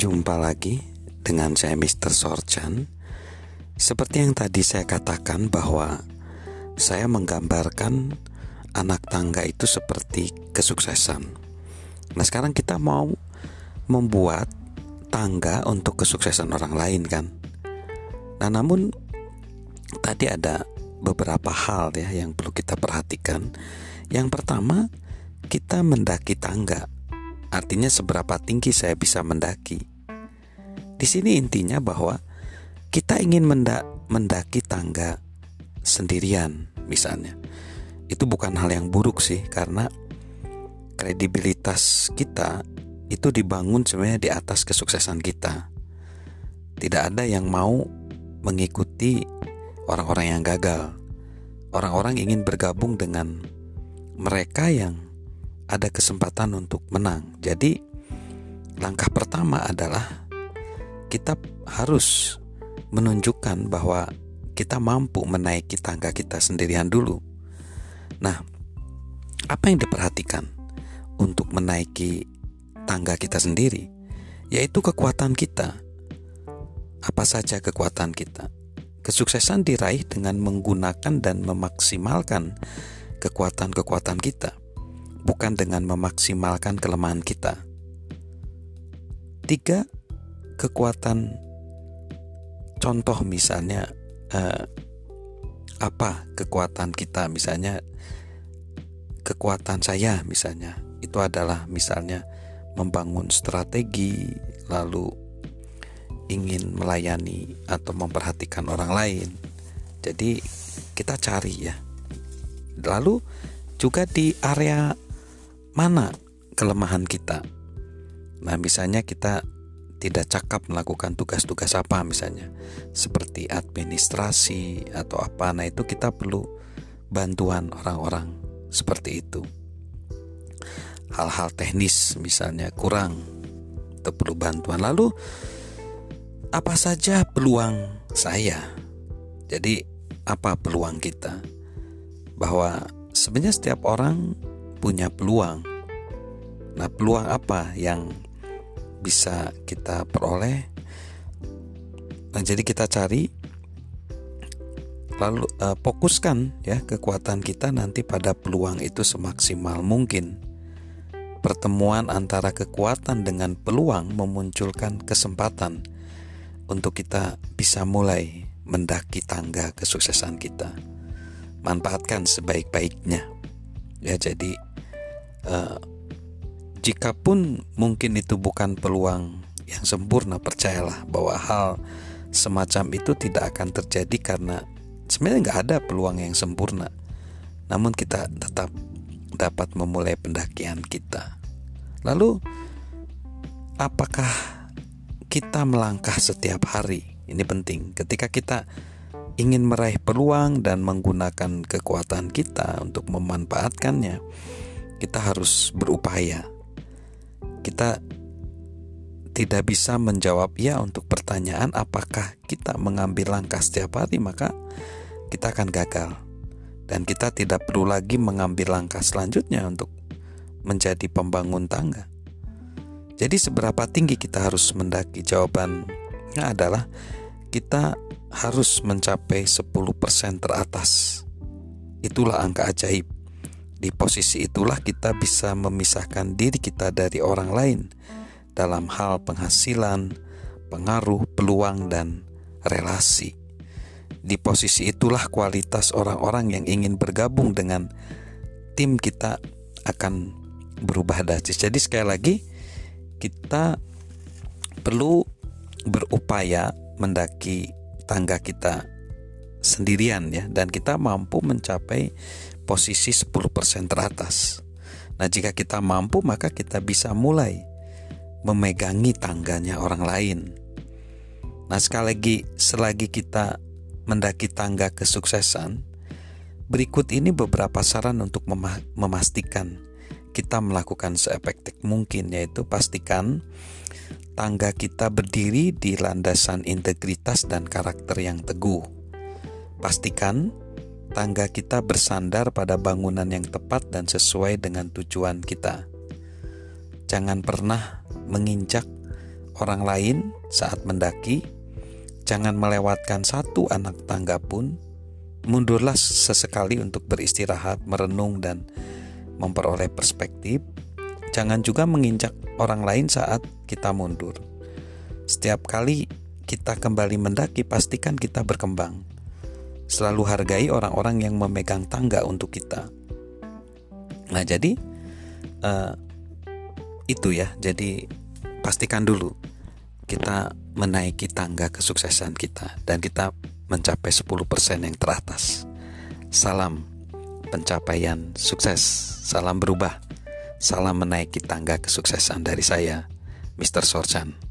Jumpa lagi dengan saya Mr. Sorchan. Seperti yang tadi saya katakan bahwa saya menggambarkan anak tangga itu seperti kesuksesan. Nah, sekarang kita mau membuat tangga untuk kesuksesan orang lain kan. Nah, namun tadi ada beberapa hal ya yang perlu kita perhatikan. Yang pertama, kita mendaki tangga. Artinya seberapa tinggi saya bisa mendaki. Di sini intinya bahwa kita ingin menda mendaki tangga sendirian misalnya. Itu bukan hal yang buruk sih karena kredibilitas kita itu dibangun sebenarnya di atas kesuksesan kita. Tidak ada yang mau mengikuti orang-orang yang gagal. Orang-orang ingin bergabung dengan mereka yang ada kesempatan untuk menang. Jadi, langkah pertama adalah kita harus menunjukkan bahwa kita mampu menaiki tangga kita sendirian dulu. Nah, apa yang diperhatikan untuk menaiki tangga kita sendiri? Yaitu kekuatan kita. Apa saja kekuatan kita? Kesuksesan diraih dengan menggunakan dan memaksimalkan kekuatan-kekuatan kita, bukan dengan memaksimalkan kelemahan kita. Tiga, kekuatan contoh misalnya eh, apa kekuatan kita? Misalnya kekuatan saya misalnya itu adalah misalnya membangun strategi lalu ingin melayani atau memperhatikan orang lain. Jadi kita cari ya. Lalu juga di area mana kelemahan kita? Nah misalnya kita tidak cakap melakukan tugas-tugas apa misalnya. Seperti administrasi atau apa. Nah itu kita perlu bantuan orang-orang seperti itu. Hal-hal teknis misalnya kurang itu perlu bantuan. Lalu apa saja peluang saya? Jadi apa peluang kita? Bahwa sebenarnya setiap orang punya peluang. Nah peluang apa yang bisa kita peroleh. Nah, jadi kita cari lalu uh, fokuskan ya kekuatan kita nanti pada peluang itu semaksimal mungkin. Pertemuan antara kekuatan dengan peluang memunculkan kesempatan untuk kita bisa mulai mendaki tangga kesuksesan kita. Manfaatkan sebaik-baiknya. Ya, jadi uh, Jikapun mungkin itu bukan peluang yang sempurna, percayalah bahwa hal semacam itu tidak akan terjadi karena sebenarnya nggak ada peluang yang sempurna. Namun kita tetap dapat memulai pendakian kita. Lalu, apakah kita melangkah setiap hari? Ini penting. Ketika kita ingin meraih peluang dan menggunakan kekuatan kita untuk memanfaatkannya, kita harus berupaya kita tidak bisa menjawab ya untuk pertanyaan apakah kita mengambil langkah setiap hari maka kita akan gagal dan kita tidak perlu lagi mengambil langkah selanjutnya untuk menjadi pembangun tangga. Jadi seberapa tinggi kita harus mendaki? Jawabannya adalah kita harus mencapai 10% teratas. Itulah angka ajaib di posisi itulah kita bisa memisahkan diri kita dari orang lain dalam hal penghasilan, pengaruh, peluang, dan relasi. Di posisi itulah kualitas orang-orang yang ingin bergabung dengan tim kita akan berubah drastis. Jadi sekali lagi kita perlu berupaya mendaki tangga kita sendirian ya dan kita mampu mencapai posisi 10% teratas. Nah, jika kita mampu maka kita bisa mulai memegangi tangganya orang lain. Nah, sekali lagi selagi kita mendaki tangga kesuksesan, berikut ini beberapa saran untuk memastikan kita melakukan seefektif mungkin yaitu pastikan tangga kita berdiri di landasan integritas dan karakter yang teguh. Pastikan tangga kita bersandar pada bangunan yang tepat dan sesuai dengan tujuan kita. Jangan pernah menginjak orang lain saat mendaki, jangan melewatkan satu anak tangga pun. Mundurlah sesekali untuk beristirahat, merenung, dan memperoleh perspektif. Jangan juga menginjak orang lain saat kita mundur. Setiap kali kita kembali mendaki, pastikan kita berkembang. Selalu hargai orang-orang yang memegang tangga untuk kita. Nah, jadi uh, itu ya. Jadi pastikan dulu kita menaiki tangga kesuksesan kita dan kita mencapai 10% yang teratas. Salam pencapaian sukses. Salam berubah. Salam menaiki tangga kesuksesan dari saya, Mr. Sorchan.